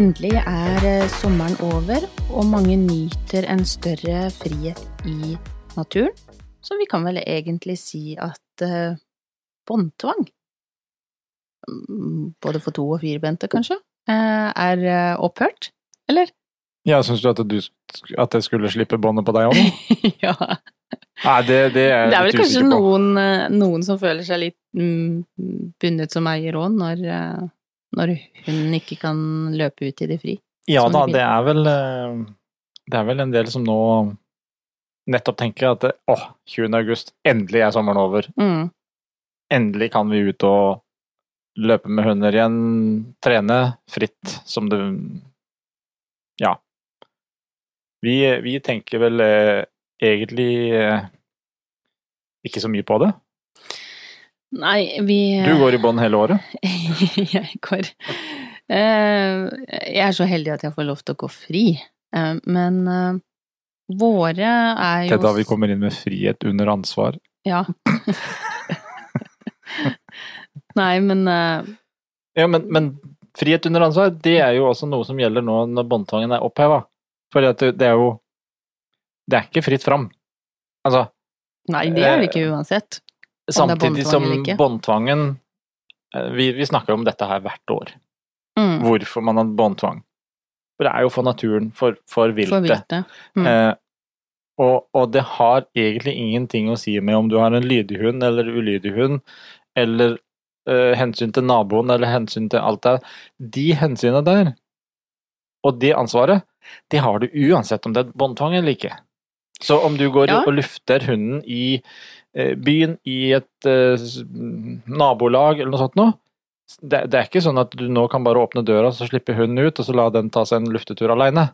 Endelig er eh, sommeren over, og mange nyter en større frihet i naturen. Så vi kan vel egentlig si at eh, båndtvang, mm, både for to- og firbente kanskje, uh, er uh, opphørt, eller? Ja, syns du at, du at jeg skulle slippe båndet på deg òg ja. Nei, det, det er Det er vel kanskje noen, eh, noen som føler seg litt mm, bundet som eier òg, når, eh, når hunden ikke kan løpe ut i det fri. Ja da, det er vel eh, Det er vel en del som nå nettopp tenker at åh, 20. august, endelig er sommeren over. Mm. Endelig kan vi ut og løpe med hunder igjen, trene fritt som det Ja. Vi, vi tenker vel eh, egentlig eh, ikke så mye på det. Nei, vi Du går i bånd hele året. jeg går Eh, Jeg er så heldig at jeg får lov til å gå fri, Eh, men eh, våre er jo Det er da vi kommer inn med frihet under ansvar. Ja. Nei, men eh, Ja, men, men frihet under ansvar, det er jo også noe som gjelder nå når båndtvangen er oppheva. For det er jo Det er ikke fritt fram. Altså, Nei, det er det ikke uansett. Samtidig som båndtvangen eh, vi, vi snakker om dette her hvert år. Mm. Hvorfor man har båndtvang. For det er jo for naturen, for, for viltet. For viltet. Mm. Eh, og, og det har egentlig ingenting å si med om du har en lydig hund eller ulydig hund, eller eh, hensyn til naboen eller hensyn til alt det De hensynene der, og det ansvaret, det har du uansett om det er båndtvang eller ikke. Så om du går Ja. og lufter hunden i byen, i et eh, nabolag eller noe sånt noe, det, det er ikke sånn at du nå kan bare åpne døra, så slipper hunden ut, og så la den ta seg en luftetur aleine.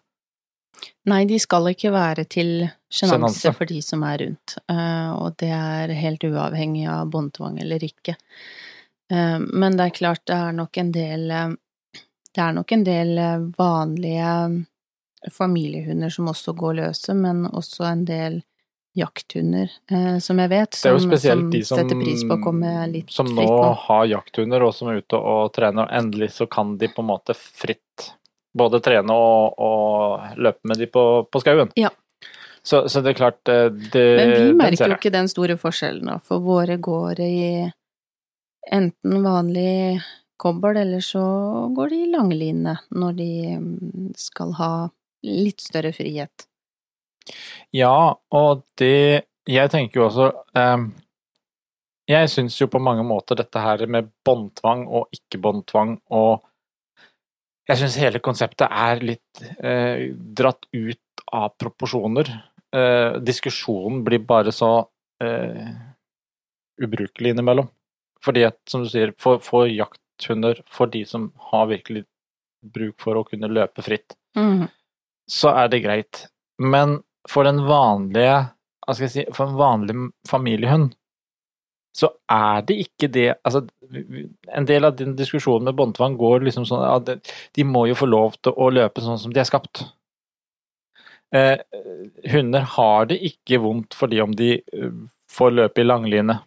Nei, de skal ikke være til Sjenanse. for de som er rundt, eh, og det er helt uavhengig av båndtvang eller ikke. Eh, Men det er klart det er nok en del eh, Det er nok en del eh, vanlige familiehunder som også går løse, men også en del jakthunder, eh, som jeg vet, som, som som, setter pris på å komme litt som nå fritt nå. har jakthunder og som er ute og trener, og endelig så kan de på en måte fritt både trene og, og løpe med de på, på skauen. Ja. Så, så det er klart eh, det, Men vi merker jo ikke den store forskjellen, da, for våre går i enten vanlig kobbel, eller så går de i langline når de mm, skal ha litt større frihet. Ja, og det Jeg tenker jo også eh, Jeg syns jo på mange måter dette her med båndtvang og ikke-båndtvang og Jeg syns hele konseptet er litt eh, dratt ut av proporsjoner. Eh, diskusjonen blir bare så eh, ubrukelig innimellom. Fordi at, som du sier, for, for jakthunder, for de som har virkelig bruk for å kunne løpe fritt, mm. så er det greit. Men for den vanlige hva skal jeg si, for en vanlig familiehund, så er det ikke det altså, En del av den diskusjonen med båndtvang går liksom sånn at de- de må jo få lov til å løpe sånn som de er skapt. Eh, hunder har det ikke vondt fordi om de eh, får løpe i langline.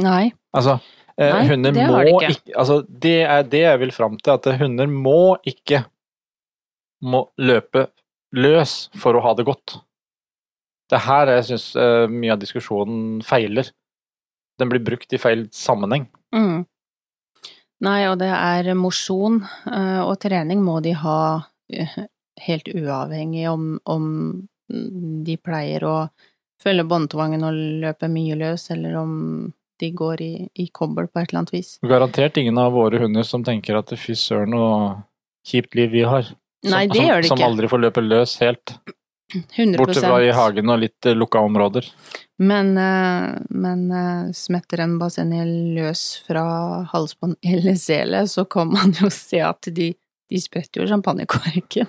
Nei. Altså, eh, Nei, hunder det må har de ikke, ikke. Altså, det er det jeg vil fram til, at hunder må ikke må løpe løs for å ha det godt. Det er her jeg syns eh, mye av diskusjonen feiler. Den blir brukt i feil sammenheng. Mm. Nei, og det er mosjon eh, og trening må de ha eh, helt uavhengig om, om de pleier å følge båndtvangen og løpe mye løs, eller om de går i, i kobbel på et eller annet vis. Garantert ingen av våre hunder som tenker at fy søren og kjipt liv vi har. Som, Nei, det som, gjør det Som ikke. aldri får løpe løs helt. 100 Bortsett fra i hagen og litt eh, lukka områder. Men, eh, men eh, smetter en basenget løs fra halsbånd eller sele, så kan man jo se at de, de spretter jo champagnekorken.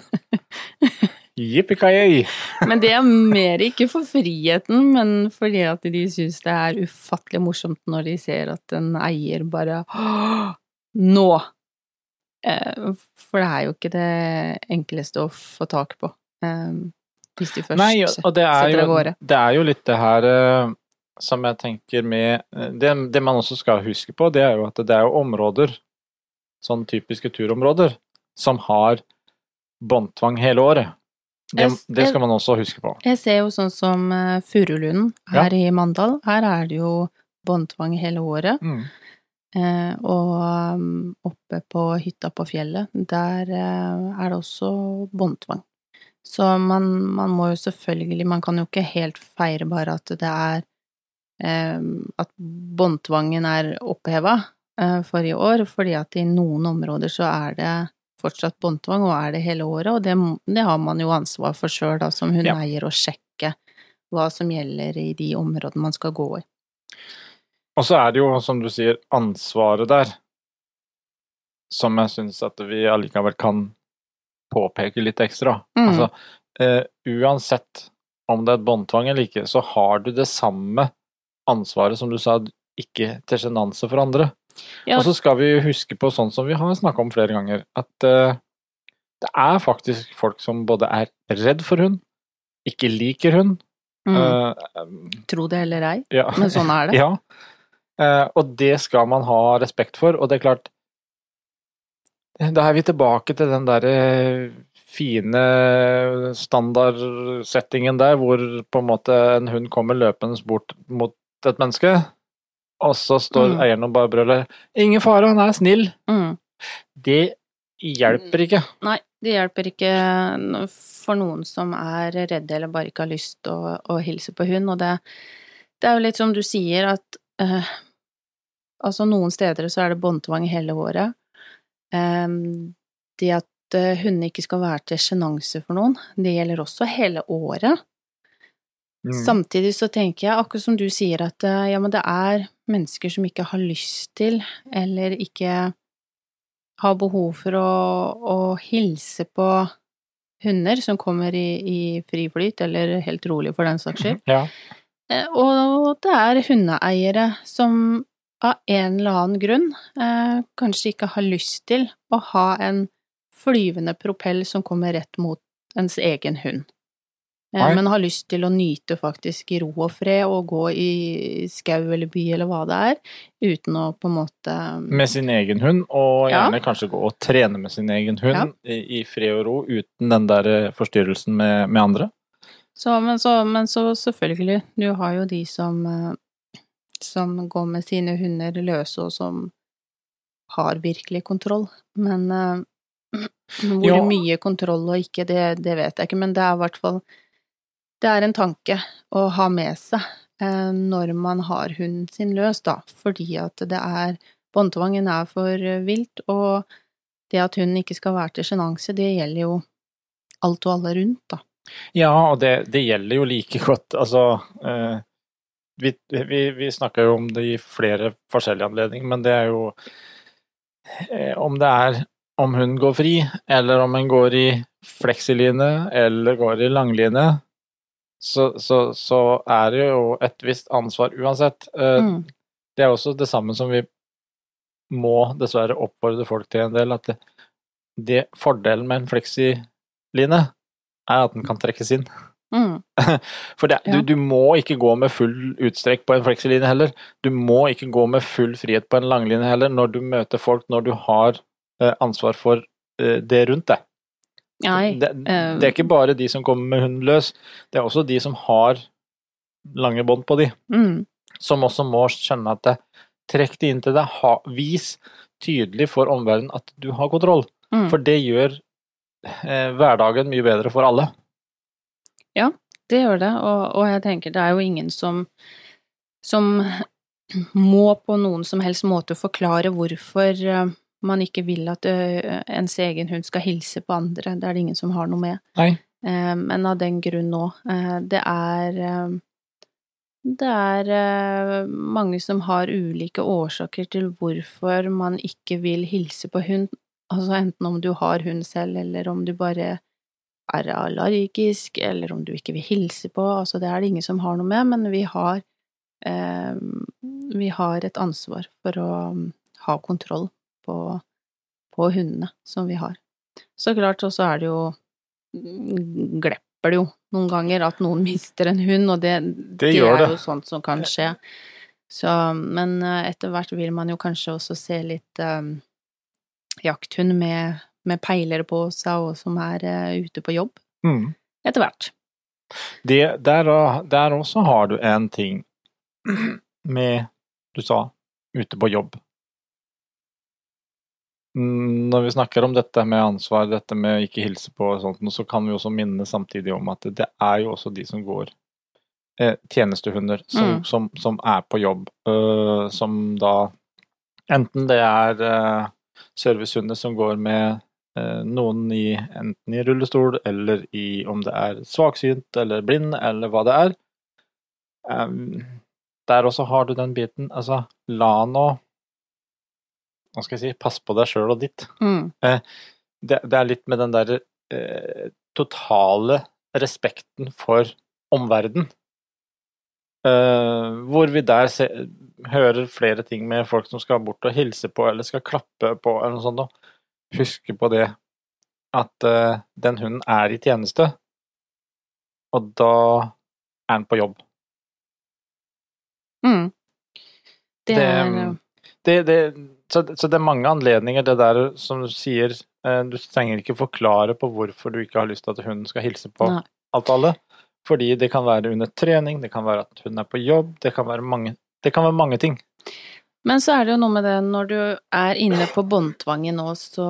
Yippee-ki-yay! Men det er mer ikke for friheten, men fordi at de syns det er ufattelig morsomt når de ser at en eier bare Nå! Eh, For det er jo ikke det enkleste å få tak på. eh, Hvis du først Nei, og det er, setter av gårde. det er jo litt det her eh, som jeg tenker med det, det man også skal huske på, det er jo at det er jo områder, sånn typiske turområder, som har båndtvang hele året. Det, det skal man også huske på. Jeg ser jo sånn som Furulunden her i Mandal. Her er det jo båndtvang hele året. Mm. Eh, og um, oppe på hytta på fjellet, der eh, er det også båndtvang. Så man, man må jo selvfølgelig Man kan jo ikke helt feire bare at det er eh, At båndtvangen er oppheva eh, for i år, fordi at i noen områder så er det fortsatt båndtvang, og er det hele året, og det, det har man jo ansvar for sjøl, da, som Ja. hundeeier, å sjekke hva som gjelder i de områdene man skal gå i. Og så er det jo, som du sier, ansvaret der som jeg syns at vi allikevel kan påpeke litt ekstra. Mm. Altså, eh, uansett om det er et båndtvang eller ikke, så har du det samme ansvaret som du sa, ikke til sjenanse for andre. Ja. Og så skal vi huske på, sånn som vi har snakka om flere ganger, at eh, det er faktisk folk som både er redd for hund, ikke liker hund. Mm. Uh, Tro det eller ei, ja. men sånn er det. Ja. Eh, og det skal man ha respekt for, og det er klart Da er vi tilbake til den derre fine standardsettingen der, hvor på en måte en hund kommer løpende bort mot et menneske, og så står Mm. eieren og bare brøler 'Ingen fare, han er snill'. Mm. Det hjelper ikke. Nei, det hjelper ikke for noen som er redde eller bare ikke har lyst til å, å hilse på hund, og det, det er jo litt som du sier at eh, altså noen steder så er det båndtvang hele året. Eh, det at uh, hundene ikke skal være til sjenanse for noen, det gjelder også hele året. Mm. Samtidig så tenker jeg, akkurat som du sier, at eh, ja, men det er mennesker som ikke har lyst til, eller ikke har behov for å, å hilse på hunder som kommer i, i fri flyt, eller helt rolig for den saks skyld. Ja. Eh, Og det er hundeeiere som av en eller annen grunn eh, kanskje ikke har lyst til å ha en flyvende propell som kommer rett mot ens egen hund. Eh, Nei. Men har lyst til å nyte faktisk i ro og fred og gå i skau eller by eller hva det er, uten å på en måte Med sin egen hund, og Ja. gjerne kanskje gå og trene med sin egen hund Ja. i, fred og ro, uten den der forstyrrelsen med, med andre. Så, men, så, men så selvfølgelig, du har jo de som, eh, som går med sine hunder løse, og som har virkelig kontroll. Men uh, hvor Ja. mye kontroll og ikke, det, det vet jeg ikke, men det er i hvert fall Det er en tanke å ha med seg uh, når man har hunden sin løs, da, fordi at det er Båndtvangen er for vilt, og det at hunden ikke skal være til sjenanse, det gjelder jo alt og alle rundt, da. Ja, og det, det gjelder jo like godt, altså eh, vi, vi, vi snakker jo om det i flere forskjellige anledninger, men det er jo eh, Om det er om hun går fri, eller om hun går i fleksiline eller går i langline, så, så, så er det jo et visst ansvar uansett. Eh, Mm. Det er også det samme som vi må dessverre oppfordre folk til en del, at det, det fordelen med en fleksiline er at den kan trekkes inn. Mm. For det, Ja. du, du må ikke gå med full utstrekk på en fleksiline heller. Du må ikke gå med full frihet på en langline heller, når du møter folk, når du har eh, ansvar for eh, det rundt deg. Nei, det, eh, det er ikke bare de som kommer med hunden løs, det er også de som har lange bånd på de, mm. som også må skjønne at det, trekk det inn til deg, ha, vis tydelig for omverdenen at du har kontroll. Mm. For det gjør eh, hverdagen mye bedre for alle. Ja, Det gjør det, og, og jeg tenker det er jo ingen som som må på noen som helst måte forklare hvorfor eh, man ikke vil at eh, ens egen hund skal hilse på andre. Det er det ingen som har noe med. Nei. Eh, Men av den grunn nå. eh, Det er eh, Det er eh, mange som har ulike årsaker til hvorfor man ikke vil hilse på hund. Altså enten om du har hund selv, eller om du bare er allergisk, eller om du ikke vil hilse på. Altså det er det ingen som har noe med, men vi har eh, Vi har et ansvar for å ha kontroll på, på hundene som vi har. Så klart, og så er det jo Glepper det jo noen ganger at noen mister en hund, og det, Det det er det. jo sånt som kan skje. Så, men eh, etter hvert vil man jo kanskje også se litt eh, jakthund med, med peilere på seg, og som er eh, ute på jobb Mm. etter hvert. Det, der, der også har du en ting med Du sa ute på jobb. Mm, Når vi snakker om dette med ansvar, dette med ikke hilse på og sånt, så kan vi også minne samtidig om at det er jo også de som går eh, tjenestehunder som, Mm. som, som er på jobb, øh, som da Enten det er øh, servicehunder som går med eh, noen i enten i rullestol eller i om det er svaksynt eller blind eller hva det er. Der også har du den biten. Altså, la nå Hva skal jeg si Pass på deg sjøl og ditt. Mm. Det, det er litt med den der eh, totale respekten for omverdenen. Eh, hvor vi der se, hører flere ting med folk som skal bort og hilse på eller skal klappe på eller noe sånt. da. Huske på det at uh, den hunden er i tjeneste, og da er den på jobb. Mm. Det, Det, er eh, Det, det, så, så det er mange anledninger, det der som du sier uh, Du trenger ikke forklare på hvorfor du ikke har lyst til at hunden skal hilse på Nei. alt alle. Fordi det kan være under trening, det kan være at hun er på jobb, det kan være mange, det kan være mange ting. Men så er det jo noe med det, når du er inne på båndtvangen nå, så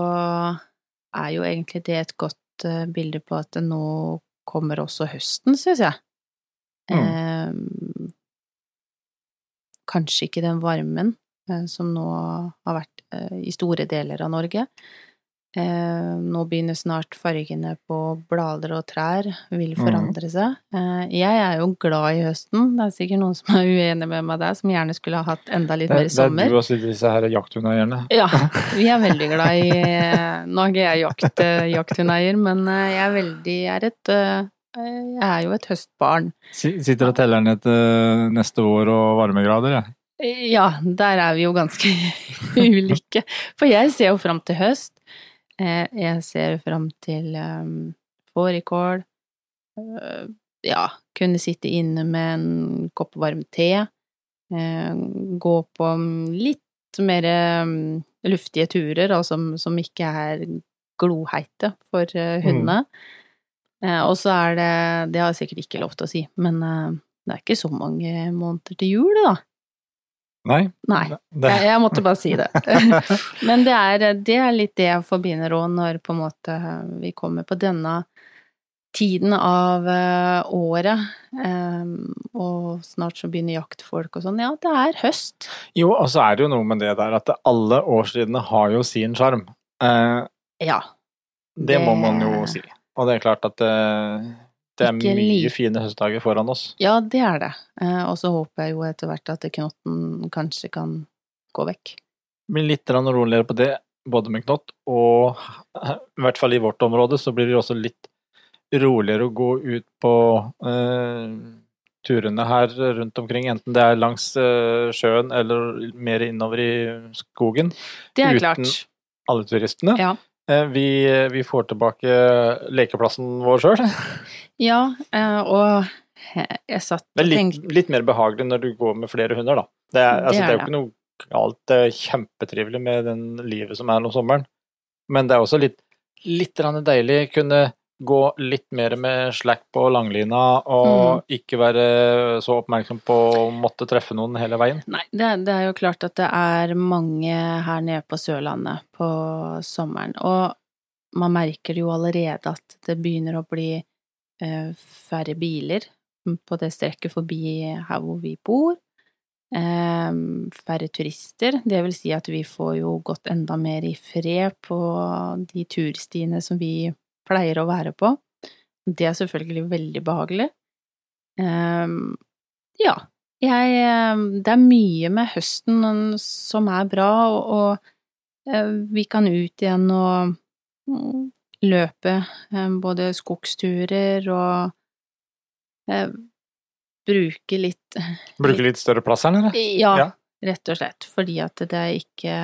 er jo egentlig det et godt uh, bilde på at det nå kommer også høsten, syns jeg. Mm. Eh, kanskje ikke den varmen eh, som nå har vært eh, i store deler av Norge. Eh, nå begynner snart fargene på blader og trær vil Mm. forandre seg. Eh, jeg er jo glad i høsten. Det er sikkert noen som er uenig med meg der, som gjerne skulle ha hatt enda litt Det, mer det er sommer. du også disse her jakthundeierne. Ja, vi er veldig glad i Nå er ikke jeg jakt, eh, jakthundeier, men eh, jeg er veldig jeg er et eh, Jeg er jo et høstbarn. Sitter og teller ned til neste år og varmegrader, jeg. Ja, der er vi jo ganske ulike. For jeg ser jo fram til høst. Eh, Jeg ser fram til um, fårikål. Eh, Ja, kunne sitte inne med en kopp varm te. Eh, Gå på mm, litt mer mm, luftige turer, og som, som ikke er gloheite for eh, hundene. Mm. Og så er det Det har jeg sikkert ikke lov til å si, men eh, det er ikke så mange måneder til jul, da. Nei. Nei. Jeg, jeg måtte bare si det. Men det er, det er litt det jeg forbinder òg når på en måte vi kommer på denne tiden av eh, året, eh, og snart så begynner jaktfolk og sånn. Ja, det er høst. jo, og så er det jo noe med det der at alle årstidene har jo sin sjarm. Eh, Ja. det må man jo si. Og det er klart at det, det er mye like. fine høstdager foran oss. Ja, det er det. Eh, Og så håper jeg jo etter hvert at knotten kanskje kan gå vekk. blir litt roligere på det, både med knott og i hvert fall i vårt område, så blir det også litt roligere å gå ut på eh, turene her rundt omkring, enten det er langs eh, sjøen eller mer innover i skogen. Det er Uten- klart. Alle turistene. Ja. Eh, vi, vi får tilbake lekeplassen vår sjøl. Ja, eh, og jeg satt og tenkte litt mer behagelig når du går med flere hunder, da. Det er, Det altså, det er jo ikke noe galt, det er kjempetrivelig med den livet som er om sommeren. Men det er også litt, litt deilig kunne gå litt mer med slack på langlina, og Mm. ikke være så oppmerksom på å måtte treffe noen hele veien. Nei, det, det er jo klart at det er mange her nede på Sørlandet på sommeren, og man merker jo allerede at det begynner å bli eh, færre biler på det strekket forbi her hvor vi bor. Eh, færre turister. Det vil si at vi får jo gått enda mer i fred på de turstiene som vi pleier å være på. Det er selvfølgelig veldig behagelig. Um, ja, jeg eh, Det er mye med høsten som er bra, og, og eh, vi kan ut igjen og mm, løpe eh, både skogsturer og eh, bruke litt Bruke litt større plass her nede. ja, Ja. rett og slett. Fordi at det er ikke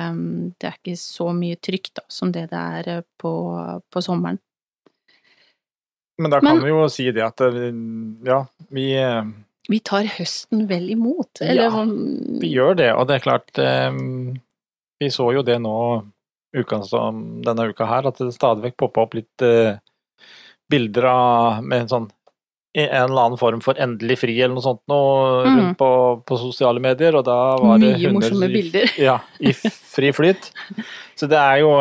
Det er ikke så mye trygt da, som det det er eh, på, på sommeren. Men da kan Men- vi jo si det at eh, ja, vi, eh, Vi tar høsten vel imot, eller Ja, vi gjør det, og det er klart eh, Vi så jo det nå uka som denne uka her, at det stadig vekk poppa opp litt bilder av med en sånn en eller annen form for endelig fri eller noe sånt noe Mm. rundt på, på sosiale medier, og da var det Mye morsomme i- bilder. Ja, i fri flyt. Så det er jo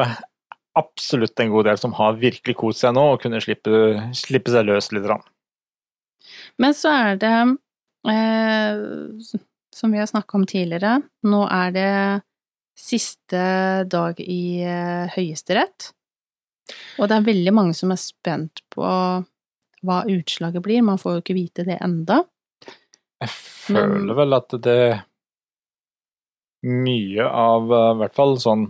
absolutt en god del som har virkelig kost seg nå, og kunne slippe, slippe seg løs litt. Men så er det, eh, som vi har snakka om tidligere, nå er det siste dag i eh, Høyesterett. Og det er veldig mange som er spent på hva utslaget blir. Man får jo ikke vite det enda. Jeg føler vel at det Mye av eh, i hvert fall sånn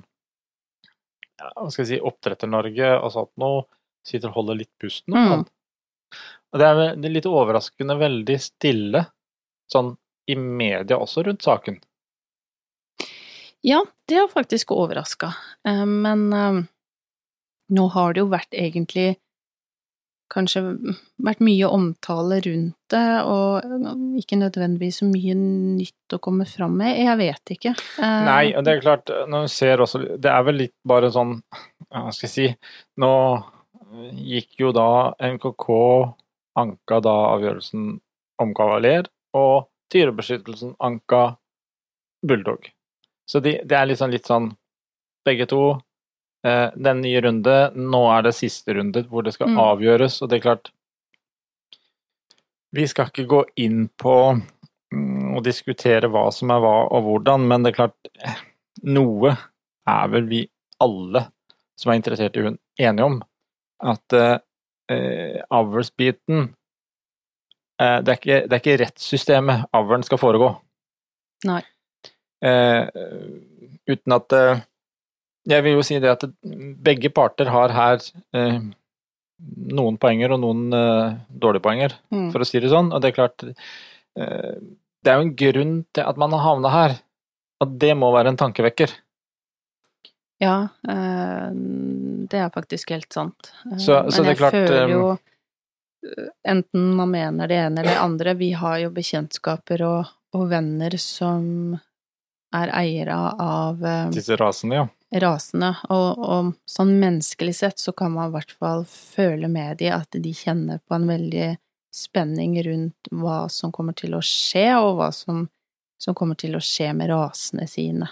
ja, Hva skal jeg si Oppdretter-Norge og sånt noe sitter og holder litt pusten. Mm. Og det er, det er litt overraskende veldig stille sånn i media også rundt saken. Ja, det har faktisk overraska. Eh, Men eh, nå har det jo vært egentlig kanskje vært mye omtale rundt det, og ikke nødvendigvis så mye nytt å komme fram med. Jeg vet ikke. Eh, Nei, og det er klart, når du ser også Det er vel litt bare sånn Hva skal jeg si Nå gikk jo da NKK anka da avgjørelsen om kavaler, og Dyrebeskyttelsen anka Bulldog. Så de, det er liksom litt sånn Begge to. Eh, den nye runde, nå er det siste runde hvor det skal Mm. avgjøres, og det er klart Vi skal ikke gå inn på mm, diskutere hva som er hva og hvordan, men det er klart Noe er vel vi alle som er interessert i hund, enige om. At eh, eh, avlsbiten eh, det, er ikke, det er ikke rettssystemet avlen skal foregå. Nei. Eh, uten at eh, Jeg vil jo si det at begge parter har her eh, noen poenger og noen eh, dårlige poenger, Mm. for å si det sånn. Og det er klart eh, Det er jo en grunn til at man har havna her. Og det må være en tankevekker. Ja, eh, det er faktisk helt sant. Eh, Så- så Men det er jeg klart, føler jo eh, Enten man mener det ene eller det andre, vi har jo bekjentskaper og, og venner som er eiere av Disse rasene, ja. Rasene, og, og sånn menneskelig sett så kan man i hvert fall føle med de at de kjenner på en veldig spenning rundt hva som kommer til å skje, og hva som, som kommer til å skje med rasene sine.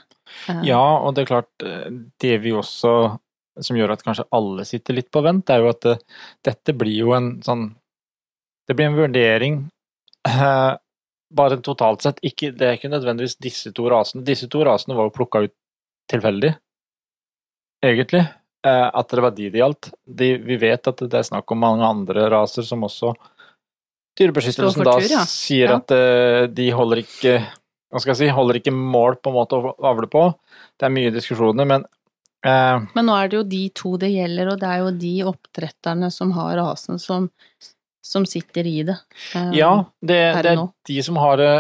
Eh, Ja, og det er klart, eh, det vi også som gjør at kanskje alle sitter litt på vent, er jo at det, dette blir jo en sånn Det blir en vurdering eh, bare totalt sett. Ikke, det er ikke nødvendigvis disse to rasene. Disse to rasene var jo plukka ut tilfeldig, egentlig. Eh, at det var de det gjaldt. De, vi vet at det er snakk om mange andre raser som også Dyrebeskyttelsen da tur, ja. sier Ja. at eh, de holder ikke hva skal jeg si, holder ikke mål på en måte å avle på. Det er mye diskusjoner, men eh, Men nå er det jo de to det gjelder, og det er jo de oppdretterne som har rasen, som, som sitter i det. Eh, ja, det, det er nå. de som har det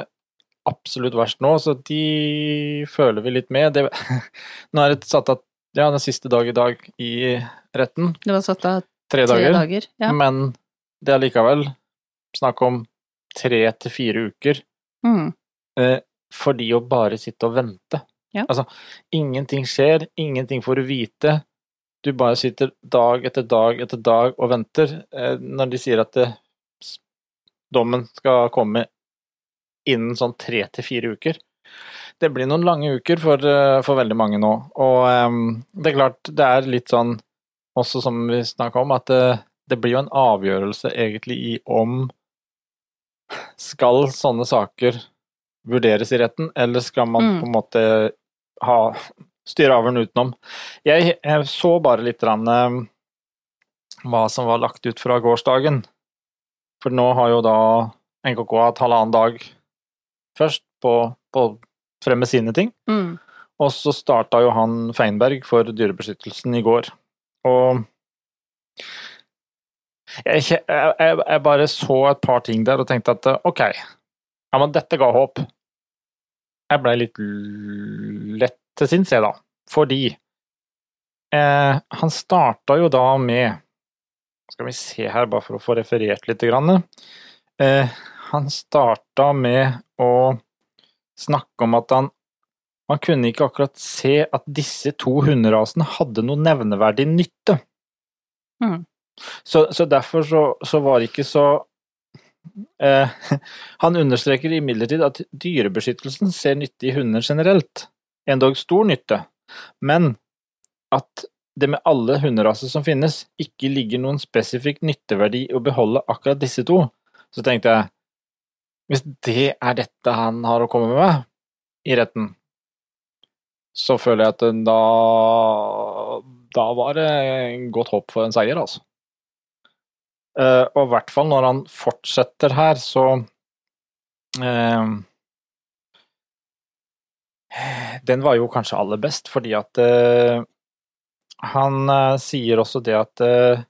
absolutt verst nå, så de føler vi litt med. Det, nå er det satt av ja, den siste dag i dag i retten, Det var satt av tre tre dager, dager. Ja. men det er likevel snakk om tre til fire uker Mm. eh, for de å bare sitte og vente. Ja. Altså, ingenting skjer, ingenting får du vite. Du bare sitter dag etter dag etter dag og venter. Eh, når de sier at det, dommen skal komme innen sånn tre til fire uker. Det blir noen lange uker for, eh, for veldig mange nå. Og um, det er klart, det er litt sånn, også som vi snakka om, at det, det blir jo en avgjørelse egentlig i om skal sånne saker vurderes i retten, eller skal man Mm. på en måte ha styre avlen utenom? Jeg, jeg så bare litt rann, eh, hva som var lagt ut fra gårsdagen. For nå har jo da NKK hatt halvannen dag først på, på fremme sine ting. Mm. Og så starta jo han Feinberg for Dyrebeskyttelsen i går. Og jeg, jeg, jeg bare så et par ting der og tenkte at ok, ja, men dette ga håp. Jeg blei litt lett til sinns, jeg, da. Fordi eh, han starta jo da med Skal vi se her, bare for å få referert litt. Grann. Eh, han starta med å snakke om at han man kunne ikke akkurat se at disse to hunderasene hadde noe nevneverdig nytte. Mm. Så, så derfor så, så var det ikke så eh, Han understreker imidlertid at dyrebeskyttelsen ser nytte i hunder generelt, endog stor nytte, men at det med alle hunderaser som finnes, ikke ligger noen spesifikk nytteverdi i å beholde akkurat disse to. Så tenkte jeg, hvis det er dette han har å komme med i retten, så føler jeg at da Da var det godt håp for en seier, altså. Eh, og i hvert fall når han fortsetter her, så eh, Den var jo kanskje aller best, fordi at eh, han eh, sier også det at eh,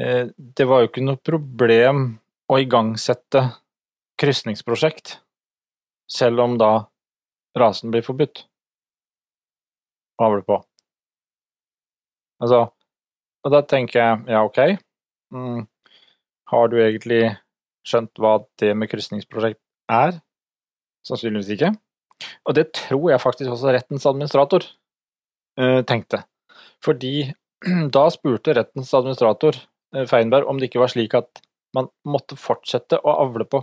eh, det var jo ikke noe problem å igangsette krysningsprosjekt, selv om da rasen blir forbudt å avle på. Altså, og da tenker jeg, ja, ok, mm, har du egentlig skjønt hva det med krysningsprosjekt er? Sannsynligvis ikke. Og det tror jeg faktisk også rettens administrator uh, tenkte. Fordi da spurte rettens administrator eh, Feinberg om det ikke var slik at man måtte fortsette å avle på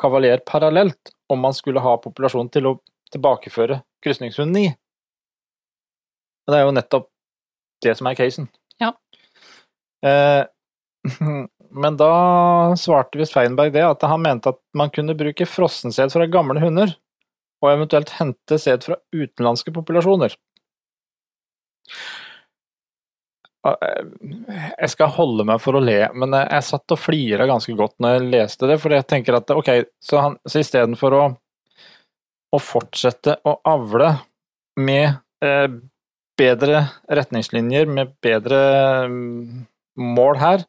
kavaler parallelt om man skulle ha populasjonen til å tilbakeføre krysningshunden i. Det er jo nettopp det som er casen. Ja. Eh, men da svarte visst Feinberg det, at han mente at man kunne bruke frossensæd fra gamle hunder, og eventuelt hente sæd fra utenlandske populasjoner. Jeg skal holde meg for å le, men jeg satt og flira ganske godt når jeg leste det, for jeg tenker at ok, så, han, så istedenfor å, å fortsette å avle med eh, bedre retningslinjer, med bedre mm, mål her,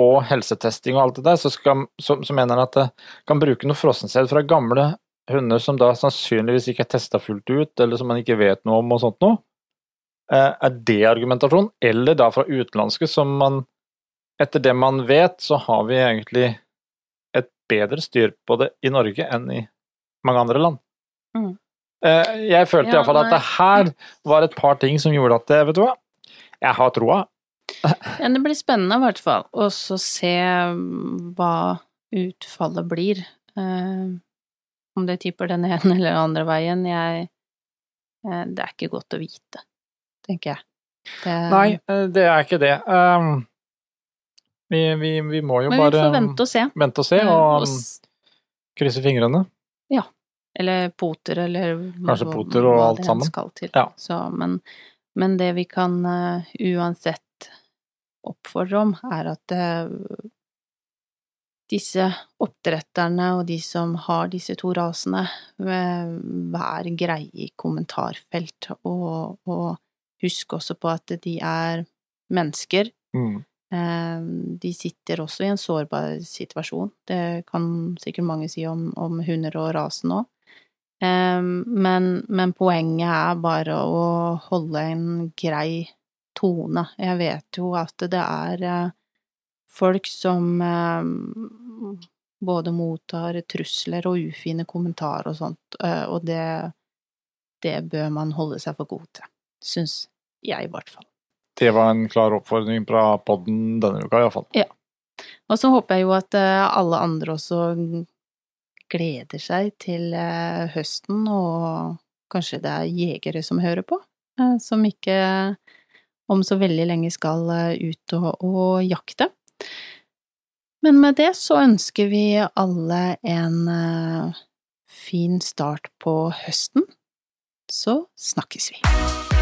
og helsetesting og alt det der, så, skal, så, så mener han at det kan bruke noe frossensæd fra gamle hunder som da sannsynligvis ikke er testa fullt ut, eller som man ikke vet noe om og sånt noe. Eh, Er det argumentasjon, eller da fra utenlandske, som man Etter det man vet, så har vi egentlig et bedre styr på det i Norge enn i mange andre land. Mm. Eh, Jeg følte Ja, iallfall at det her var et par ting som gjorde at Vet du hva? Jeg har troa. Ja, det blir spennende i hvert fall, og så se hva utfallet blir. Eh, om det tipper den ene eller den andre veien, jeg eh, Det er ikke godt å vite, tenker jeg. Det, Nei, eh, det er ikke det. Um, vi, vi, vi må jo men vi bare får vente og se. vente og se, og um, krysse fingrene. Ja. Eller poter, eller Kanskje hva- poter og alt sammen. Skal til. Ja. Så, men, men det vi kan uh, uansett oppfordre om, er at uh, disse oppdretterne og de som har disse to rasene, vær greie i kommentarfelt, og, og husk også på at de er mennesker. Mm. Eh, De sitter også i en sårbar situasjon. Det kan sikkert mange si om, om hunder og rasen òg. Men, men poenget er bare å holde en grei tone. Jeg vet jo at det er eh, folk som eh, både mottar trusler og ufine kommentarer og sånt, eh, og det, det bør man holde seg for god til. Syns jeg, i hvert fall. Det var en klar oppfordring fra podden denne uka, iallfall. Og så håper jeg jo at eh, alle andre også gleder seg til eh, høsten, og kanskje det er jegere som hører på, eh, som ikke om så veldig lenge skal ut og, og jakte. Men med det så ønsker vi alle en fin start på høsten. Så snakkes vi.